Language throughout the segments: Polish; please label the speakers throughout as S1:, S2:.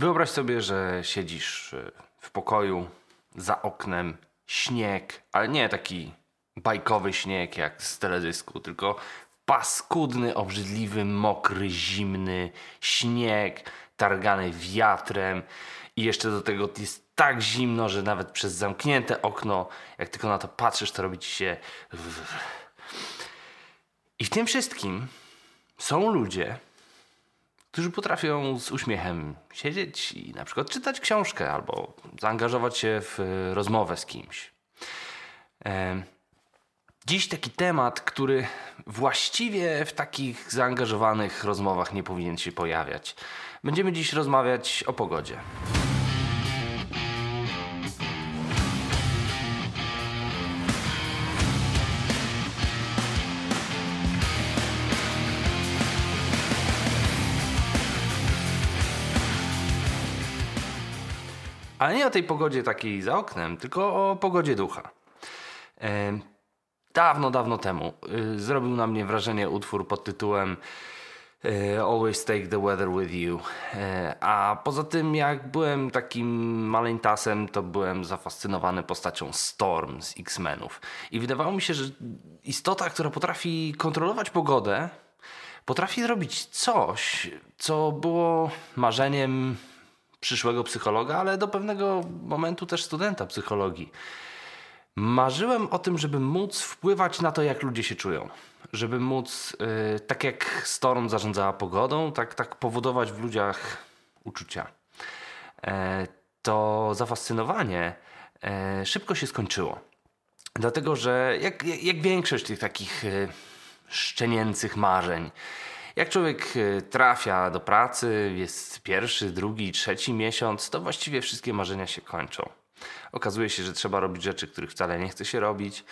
S1: Wyobraź sobie, że siedzisz y, w pokoju, za oknem śnieg, ale nie taki bajkowy śnieg jak z teledysku, tylko paskudny, obrzydliwy, mokry, zimny śnieg, targany wiatrem i jeszcze do tego jest tak zimno, że nawet przez zamknięte okno, jak tylko na to patrzysz, to robi ci się. I w tym wszystkim są ludzie, którzy potrafią z uśmiechem siedzieć i na przykład czytać książkę albo zaangażować się w rozmowę z kimś. Dziś taki temat, który właściwie w takich zaangażowanych rozmowach nie powinien się pojawiać. Będziemy dziś rozmawiać o pogodzie. Ale nie o tej pogodzie takiej za oknem, tylko o pogodzie ducha. Dawno, dawno temu y, zrobił na mnie wrażenie utwór pod tytułem y, Always Take the Weather With You. Y, a poza tym, jak byłem takim maleńtasem, to byłem zafascynowany postacią Storm z X-Menów. I wydawało mi się, że istota, która potrafi kontrolować pogodę, potrafi zrobić coś, co było marzeniem przyszłego psychologa, ale do pewnego momentu też studenta psychologii. Marzyłem o tym, żeby móc wpływać na to, jak ludzie się czują. Żeby móc, yy, tak jak Storm zarządzała pogodą, tak, tak powodować w ludziach uczucia. E, to zafascynowanie e, szybko się skończyło. Dlatego, że jak, jak, jak większość tych takich e, szczenięcych marzeń, jak człowiek e, trafia do pracy, jest pierwszy, drugi, trzeci miesiąc, to właściwie wszystkie marzenia się kończą. Okazuje się, że trzeba robić rzeczy, których wcale nie chce się robić,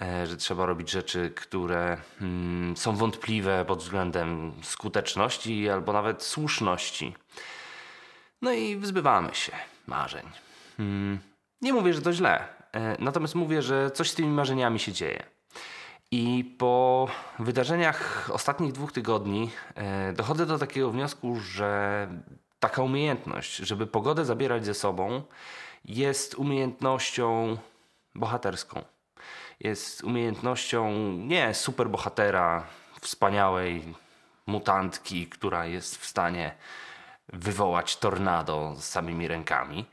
S1: e, że trzeba robić rzeczy, które mm, są wątpliwe pod względem skuteczności albo nawet słuszności. No i wyzbywamy się marzeń. Mm, nie mówię, że to źle, e, natomiast mówię, że coś z tymi marzeniami się dzieje. I po wydarzeniach ostatnich dwóch tygodni e, dochodzę do takiego wniosku, że taka umiejętność, żeby pogodę zabierać ze sobą, jest umiejętnością bohaterską. Jest umiejętnością nie superbohatera, wspaniałej mutantki, która jest w stanie wywołać tornado z samymi rękami.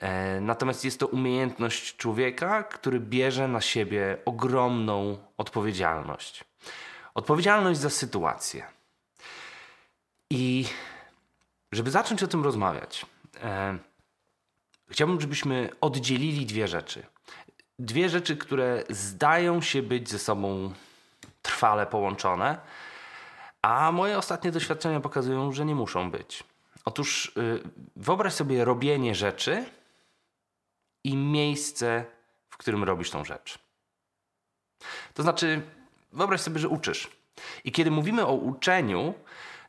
S1: E, natomiast jest to umiejętność człowieka, który bierze na siebie ogromną odpowiedzialność. Odpowiedzialność za sytuację. I żeby zacząć o tym rozmawiać, e, chciałbym, żebyśmy oddzielili dwie rzeczy. Dwie rzeczy, które zdają się być ze sobą trwale połączone, a moje ostatnie doświadczenia pokazują, że nie muszą być. Otóż y, wyobraź sobie robienie rzeczy i miejsce, w którym robisz tą rzecz. To znaczy, wyobraź sobie, że uczysz. I kiedy mówimy o uczeniu,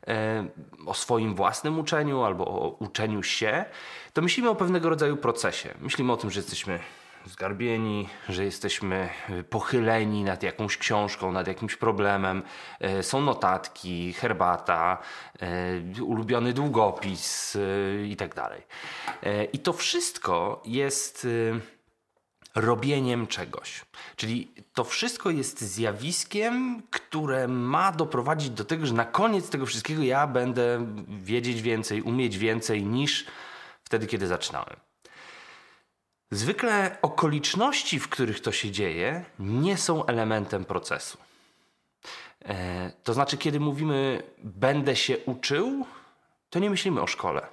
S1: e, o swoim własnym uczeniu albo o uczeniu się, to myślimy o pewnego rodzaju procesie. Myślimy o tym, że jesteśmy zgarbieni, że jesteśmy pochyleni nad jakąś książką, nad jakimś problemem. E, są notatki, herbata, e, ulubiony długopis itd. Tak I to wszystko jest robieniem czegoś. Czyli to wszystko jest zjawiskiem, które ma doprowadzić do tego, że na koniec tego wszystkiego ja będę wiedzieć więcej, umieć więcej niż wtedy, kiedy zaczynałem. Zwykle okoliczności, w których to się dzieje, nie są elementem procesu. E, to znaczy, kiedy mówimy będę się uczył, to nie myślimy o szkole.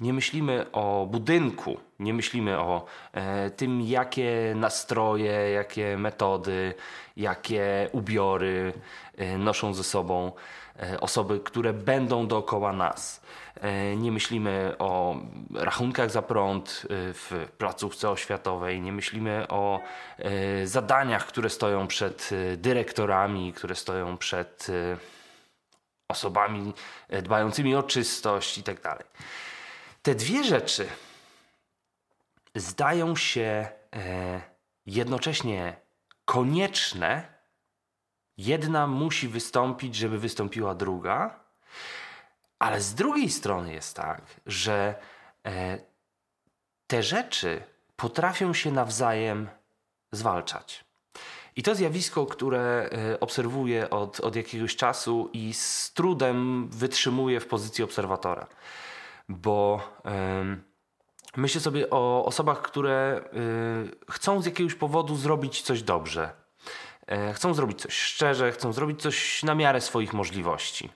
S1: Nie myślimy o budynku, nie myślimy o e, tym, jakie nastroje, jakie metody, jakie ubiory e, noszą ze sobą osoby, które będą dookoła nas. E, nie myślimy o rachunkach za prąd e, w placówce oświatowej, nie myślimy o e, zadaniach, które stoją przed dyrektorami, które stoją przed osobami dbającymi o czystość itd. Tak te dwie rzeczy zdają się e, jednocześnie konieczne. Jedna musi wystąpić, żeby wystąpiła druga, ale z drugiej strony jest tak, że e, te rzeczy potrafią się nawzajem zwalczać. I to zjawisko, które e, obserwuję od, od jakiegoś czasu i z trudem wytrzymuję w pozycji obserwatora, bo myślę sobie o osobach, które y, chcą z jakiegoś powodu zrobić coś dobrze. E, chcą zrobić coś szczerze, chcą zrobić coś na miarę swoich możliwości.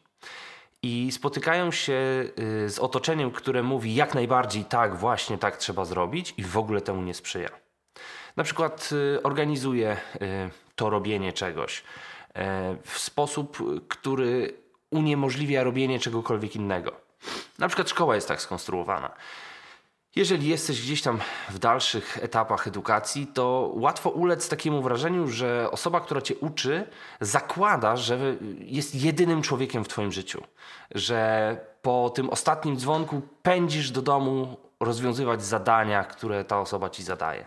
S1: I spotykają się y, z otoczeniem, które mówi jak najbardziej tak, właśnie tak trzeba zrobić, i w ogóle temu nie sprzyja. Na przykład y, organizuje to robienie czegoś e, w sposób, który uniemożliwia robienie czegokolwiek innego. Na przykład szkoła jest tak skonstruowana. Jeżeli jesteś gdzieś tam w dalszych etapach edukacji, to łatwo ulec takiemu wrażeniu, że osoba, która cię uczy, zakłada, że jest jedynym człowiekiem w twoim życiu. Że po tym ostatnim dzwonku pędzisz do domu rozwiązywać zadania, które ta osoba ci zadaje.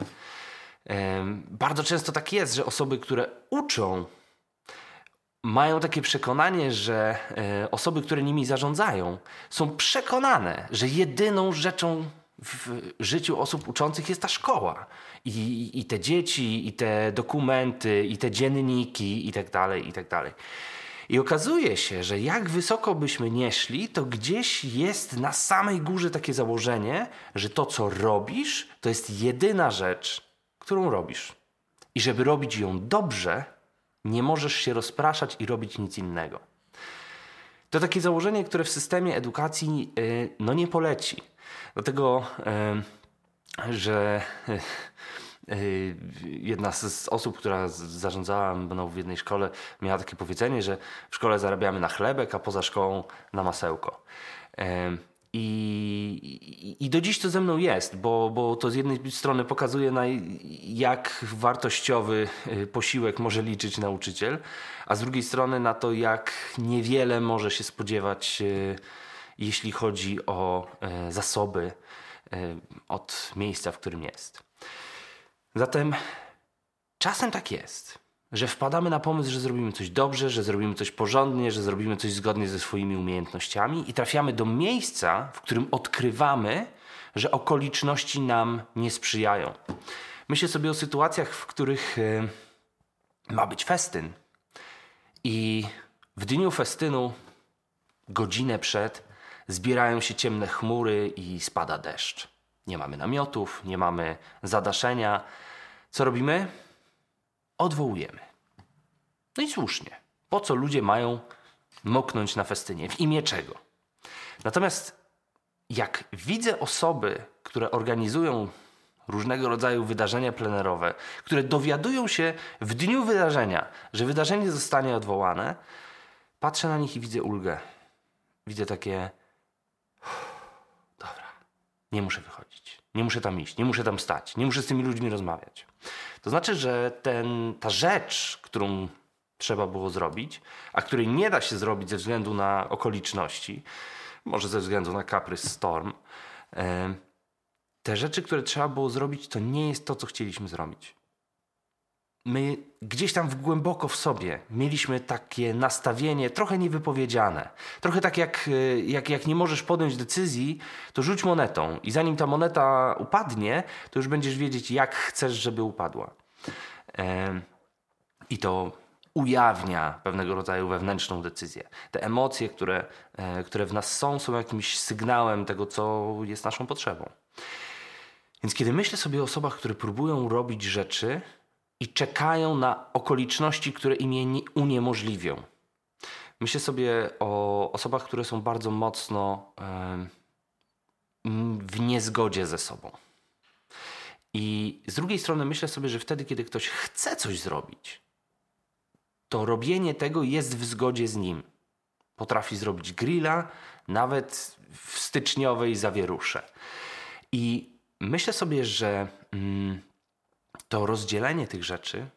S1: Bardzo często tak jest, że osoby, które uczą, mają takie przekonanie, że e, osoby, które nimi zarządzają, są przekonane, że jedyną rzeczą w życiu osób uczących jest ta szkoła. I, i te dzieci, i te dokumenty, i te dzienniki, i tak dalej, i tak dalej. I okazuje się, że jak wysoko byśmy nie szli, to gdzieś jest na samej górze takie założenie, że to, co robisz, to jest jedyna rzecz, którą robisz. I żeby robić ją dobrze, nie możesz się rozpraszać i robić nic innego. To takie założenie, które w systemie edukacji yy, no nie poleci. Dlatego, że jedna z osób, która zarządzała mną w jednej szkole, miała takie powiedzenie, że w szkole zarabiamy na chlebek, a poza szkołą na masełko. I, I, do dziś to ze mną jest, bo, bo to z jednej strony pokazuje, na jak wartościowy y, posiłek może liczyć nauczyciel, a z drugiej strony na to, jak niewiele może się spodziewać y, jeśli chodzi o e, zasoby od miejsca, w którym jest. Zatem czasem tak jest, że wpadamy na pomysł, że zrobimy coś dobrze, że zrobimy coś porządnie, że zrobimy coś zgodnie ze swoimi umiejętnościami i trafiamy do miejsca, w którym odkrywamy, że okoliczności nam nie sprzyjają. Myślę sobie o sytuacjach, w których e, ma być festyn i w dniu festynu, godzinę przed, zbierają się ciemne chmury i spada deszcz. Nie mamy namiotów, nie mamy zadaszenia. Co robimy? Odwołujemy. No i słusznie. Po co ludzie mają moknąć na festynie? W imię czego? Natomiast jak widzę osoby, które organizują różnego rodzaju wydarzenia plenerowe, które dowiadują się w dniu wydarzenia, że wydarzenie zostanie odwołane, patrzę na nich i widzę ulgę. Widzę takie Dobra, nie muszę wychodzić, nie muszę tam iść, nie muszę tam stać, nie muszę z tymi ludźmi rozmawiać. To znaczy, że ten, ta rzecz, którą trzeba było zrobić, a której nie da się zrobić ze względu na okoliczności, może ze względu na kaprys storm, te rzeczy, które trzeba było zrobić, to nie jest to, co chcieliśmy zrobić my gdzieś tam w głęboko w sobie mieliśmy takie nastawienie trochę niewypowiedziane. Trochę tak jak, e, jak, jak nie możesz podjąć decyzji, to rzuć monetą i zanim ta moneta upadnie, to już będziesz wiedzieć, jak chcesz, żeby upadła. I to ujawnia pewnego rodzaju wewnętrzną decyzję. Te emocje, które, e, które w nas są, są jakimś sygnałem tego, co jest naszą potrzebą. Więc kiedy myślę sobie o osobach, które próbują robić rzeczy, i czekają na okoliczności, które im je uniemożliwią. Myślę sobie o osobach, które są bardzo mocno w niezgodzie ze sobą. I z drugiej strony myślę sobie, że wtedy, kiedy ktoś chce coś zrobić, to robienie tego jest w zgodzie z nim. Potrafi zrobić grilla, nawet w styczniowej zawierusze. I myślę sobie, że mm, to rozdzielenie tych rzeczy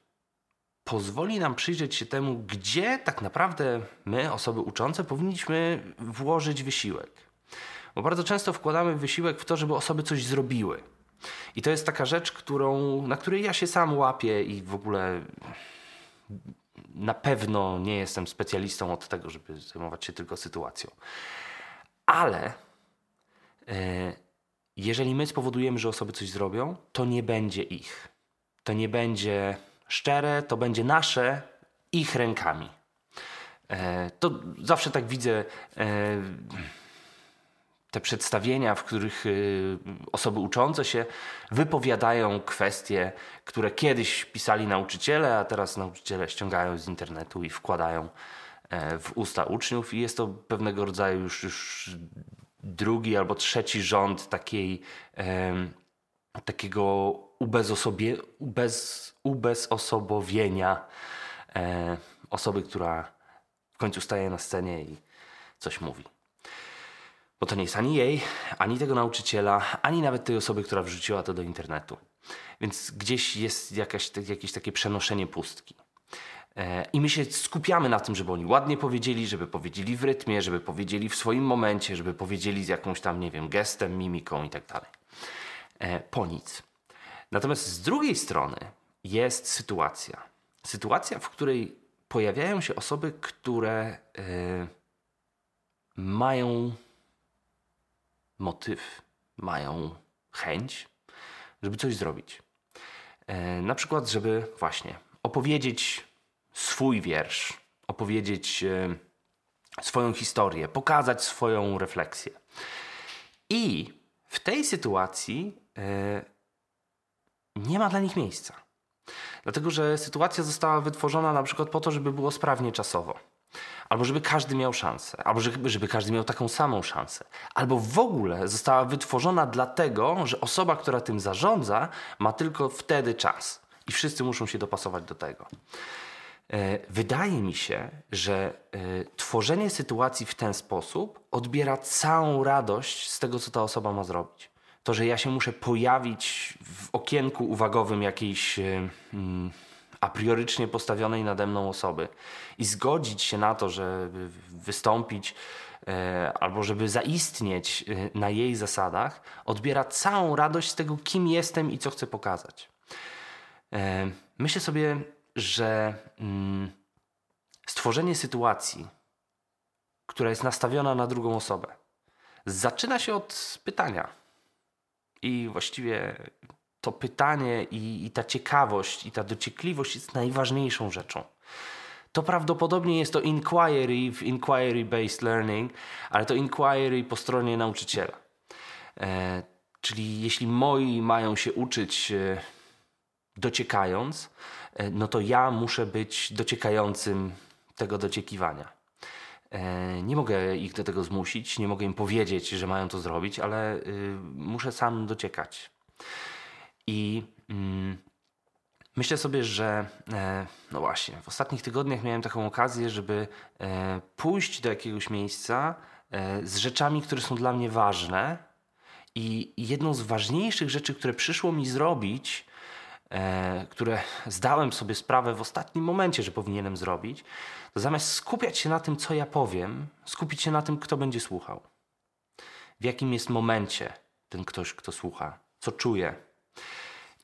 S1: pozwoli nam przyjrzeć się temu, gdzie tak naprawdę my, osoby uczące, powinniśmy włożyć wysiłek. Bo bardzo często wkładamy wysiłek w to, żeby osoby coś zrobiły. I to jest taka rzecz, którą, na której ja się sam łapię i w ogóle na pewno nie jestem specjalistą od tego, żeby zajmować się tylko sytuacją. Ale. Yy, jeżeli my spowodujemy, że osoby coś zrobią, to nie będzie ich. To nie będzie szczere, to będzie nasze ich rękami. E, to zawsze tak widzę e, te przedstawienia, w których e, osoby uczące się wypowiadają kwestie, które kiedyś pisali nauczyciele, a teraz nauczyciele ściągają z internetu i wkładają w usta uczniów, i jest to pewnego rodzaju już, już drugi albo trzeci rząd takiej, takiego ubezosobie, ubez, ubezosobowienia osoby, która końcu staje na scenie i coś mówi. Bo to nie jest ani jej, ani tego nauczyciela, ani nawet tej osoby, która wrzuciła to do internetu. Więc gdzieś jest jakaś, jakieś takie przenoszenie pustki. E, I my się skupiamy na tym, żeby oni ładnie powiedzieli, żeby powiedzieli w rytmie, żeby powiedzieli w swoim momencie, żeby powiedzieli z jakąś tam, nie wiem, gestem, mimiką i tak dalej. E, po nic. Natomiast z drugiej strony jest sytuacja. Sytuacja, w której pojawiają się osoby, które y, mają motyw, mają chęć, żeby coś zrobić. Y, na przykład, żeby właśnie opowiedzieć swój wiersz, opowiedzieć y, swoją historię, pokazać swoją refleksję. I w tej sytuacji nie ma dla nich miejsca. Dlatego, że sytuacja została wytworzona na przykład po to, żeby było sprawnie czasowo. Albo żeby każdy miał szansę, albo żeby, każdy miał taką samą szansę. Albo w ogóle została wytworzona dlatego, że osoba, która tym zarządza, ma tylko wtedy czas. I wszyscy muszą się dopasować do tego. E, wydaje mi się, że e, tworzenie sytuacji w ten sposób odbiera całą radość z tego, co ta osoba ma zrobić to, że ja się muszę pojawić w okienku uwagowym jakiejś e, mm, a priorycznie postawionej nade mną osoby i zgodzić się na to, żeby wystąpić e, albo żeby zaistnieć e, na jej zasadach, odbiera całą radość z tego, kim jestem i co chcę pokazać. Myślę sobie, że mm, stworzenie sytuacji, która jest nastawiona na drugą osobę, zaczyna się od pytania i właściwie to pytanie i, i ta ciekawość i ta dociekliwość jest najważniejszą rzeczą. To prawdopodobnie jest to inquiry w inquiry-based learning, ale to inquiry po stronie nauczyciela. E, czyli jeśli moi mają się uczyć e, dociekając, e, no to ja muszę być dociekającym tego dociekiwania. E, nie mogę ich do tego zmusić, nie mogę im powiedzieć, że mają to zrobić, ale y, muszę sam dociekać. I mm, myślę sobie, że e, no właśnie, w ostatnich tygodniach miałem taką okazję, żeby e, pójść do jakiegoś miejsca z rzeczami, które są dla mnie ważne. I jedną z ważniejszych rzeczy, które przyszło mi zrobić, które zdałem sobie sprawę w ostatnim momencie, że powinienem zrobić, to zamiast skupiać się na tym, co ja powiem, skupić się na tym, kto będzie słuchał. W jakim jest momencie ten ktoś, kto słucha, co czuje.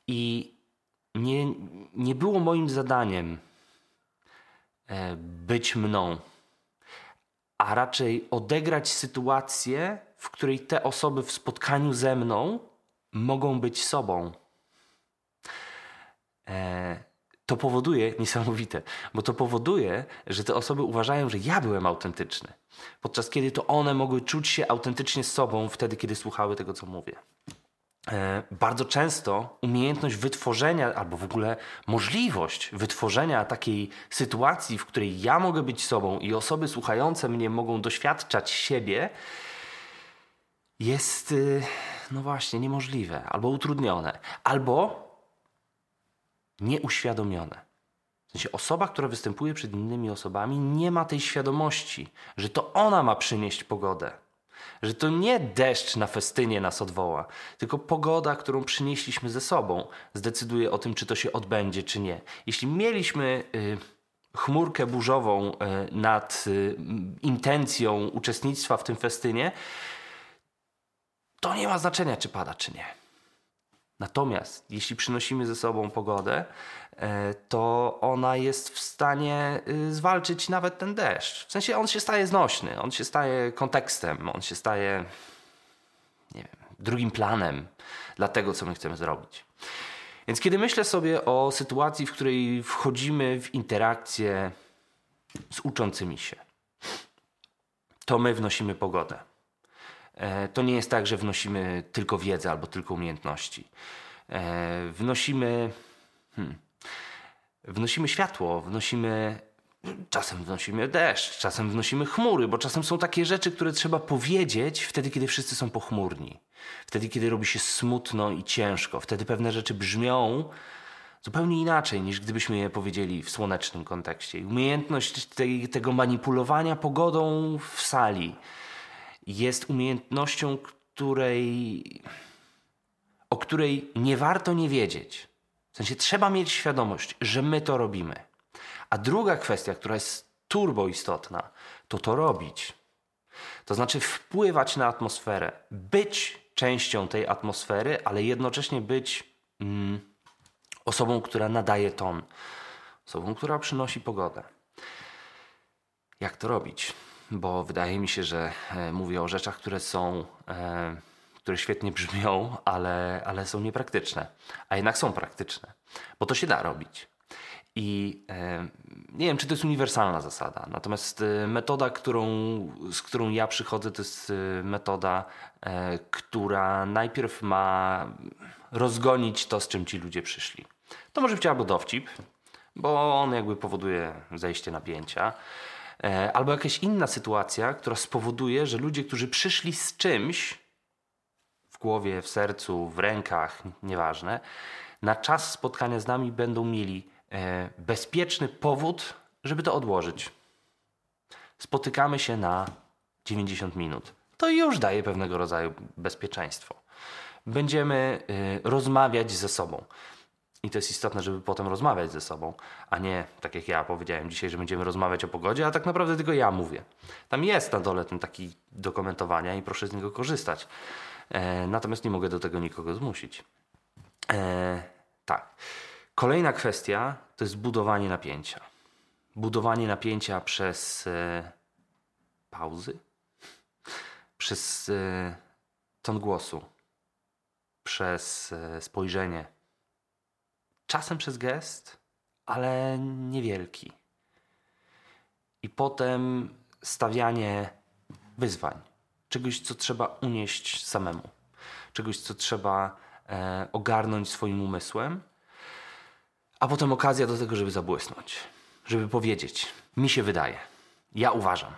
S1: I nie, nie było moim zadaniem e, być mną, a raczej odegrać sytuację, w której te osoby w spotkaniu ze mną mogą być sobą. E, to powoduje, niesamowite, bo to powoduje, że te osoby uważają, że ja byłem autentyczny, podczas kiedy to one mogły czuć się autentycznie sobą wtedy, kiedy słuchały tego, co mówię. E, bardzo często umiejętność wytworzenia, albo w ogóle możliwość wytworzenia takiej sytuacji, w której ja mogę być sobą i osoby słuchające mnie mogą doświadczać siebie, jest, y, no właśnie, niemożliwe, albo utrudnione, albo nieuświadomione. W sensie osoba, która występuje przed innymi osobami, nie ma tej świadomości, że to ona ma przynieść pogodę. Że to nie deszcz na festynie nas odwoła, tylko pogoda, którą przynieśliśmy ze sobą, zdecyduje o tym, czy to się odbędzie, czy nie. Jeśli mieliśmy y, chmurkę burzową y, nad y, intencją uczestnictwa w tym festynie, to nie ma znaczenia, czy pada, czy nie. Natomiast jeśli przynosimy ze sobą pogodę, e, to ona jest w stanie y, zwalczyć nawet ten deszcz. W sensie on się staje znośny, on się staje kontekstem, on się staje nie wiem, drugim planem dla tego, co my chcemy zrobić. Więc kiedy myślę sobie o sytuacji, w której wchodzimy w interakcję z uczącymi się, to my wnosimy pogodę. E, to nie jest tak, że wnosimy tylko wiedzę albo tylko umiejętności. E, wnosimy, hmm, wnosimy światło, wnosimy Czasem wnosimy deszcz, czasem wnosimy chmury, bo czasem są takie rzeczy, które trzeba powiedzieć wtedy, kiedy wszyscy są pochmurni. Wtedy, kiedy robi się smutno i ciężko. Wtedy pewne rzeczy brzmią zupełnie inaczej, niż gdybyśmy je powiedzieli w słonecznym kontekście. umiejętność tej, tego manipulowania pogodą w sali jest umiejętnością, której, o której nie warto nie wiedzieć. W sensie trzeba mieć świadomość, że my to robimy. A druga kwestia, która jest turbo istotna, to to robić. To znaczy wpływać na atmosferę, być częścią tej atmosfery, ale jednocześnie być mm, osobą, która nadaje ton, osobą, która przynosi pogodę. Jak to robić? Bo wydaje mi się, że e, mówię o rzeczach, które są, e, które świetnie brzmią, ale, ale są niepraktyczne, a jednak są praktyczne, bo to się da robić. I e, nie wiem, czy to jest uniwersalna zasada. Natomiast e, metoda, którą, z którą ja przychodzę, to jest e, metoda, która najpierw ma rozgonić to, z czym ci ludzie przyszli. To może być albo dowcip, bo on jakby powoduje zejście napięcia, albo jakaś inna sytuacja, która spowoduje, że ludzie, którzy przyszli z czymś w głowie, w sercu, w rękach, nieważne, na czas spotkania z nami będą mieli E, bezpieczny powód, żeby to odłożyć. Spotykamy się na 90 minut. To już daje pewnego rodzaju bezpieczeństwo. Będziemy y, rozmawiać ze sobą. I to jest istotne, żeby potem rozmawiać ze sobą, a nie tak jak ja powiedziałem dzisiaj, że będziemy rozmawiać o pogodzie, a tak naprawdę tylko ja mówię. Tam jest na dole ten taki dokumentowania i proszę z niego korzystać. E, natomiast nie mogę do tego nikogo zmusić. E, tak. Kolejna kwestia to jest budowanie napięcia. Budowanie napięcia przez e, pauzy, przez e, ton głosu, przez e, spojrzenie, czasem przez gest, ale niewielki. I potem stawianie wyzwań, czegoś, co trzeba unieść samemu, czegoś, co trzeba e, ogarnąć swoim umysłem. A potem okazja do tego, żeby zabłysnąć, żeby powiedzieć: Mi się wydaje, ja uważam,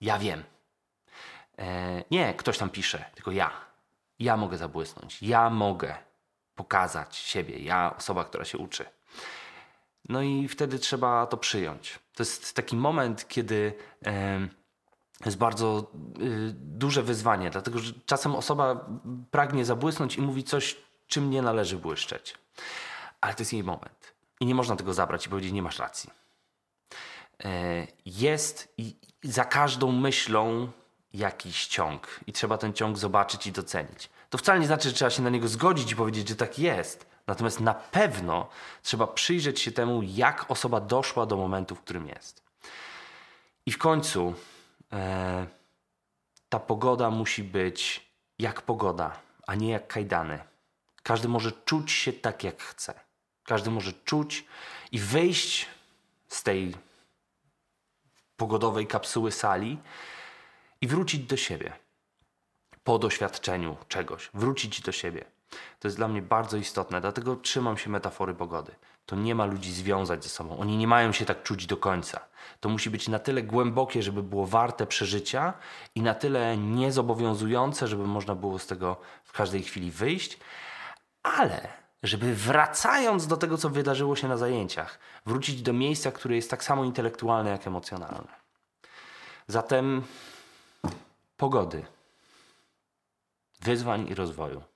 S1: ja wiem. E, nie ktoś tam pisze, tylko ja. Ja mogę zabłysnąć, ja mogę pokazać siebie, ja, osoba, która się uczy. No i wtedy trzeba to przyjąć. To jest taki moment, kiedy jest bardzo y, duże wyzwanie, dlatego że czasem osoba pragnie zabłysnąć i mówi coś, czym nie należy błyszczeć. Ale to jest jej moment. I nie można tego zabrać i powiedzieć, nie masz racji. E, jest za każdą myślą jakiś ciąg i trzeba ten ciąg zobaczyć i docenić. To wcale nie znaczy, że trzeba się na niego zgodzić i powiedzieć, że tak jest. Natomiast na pewno trzeba przyjrzeć się temu, jak osoba doszła do momentu, w którym jest. I w końcu e, ta pogoda musi być jak pogoda, a nie jak kajdany. Każdy może czuć się tak, jak chce. Każdy może czuć i wyjść z tej pogodowej kapsuły sali i wrócić do siebie po doświadczeniu czegoś, wrócić do siebie. To jest dla mnie bardzo istotne, dlatego trzymam się metafory pogody. To nie ma ludzi związać ze sobą. Oni nie mają się tak czuć do końca. To musi być na tyle głębokie, żeby było warte przeżycia i na tyle niezobowiązujące, żeby można było z tego w każdej chwili wyjść, ale żeby wracając do tego, co wydarzyło się na zajęciach, wrócić do miejsca, które jest tak samo intelektualne jak emocjonalne. Zatem pogody, wyzwań i rozwoju.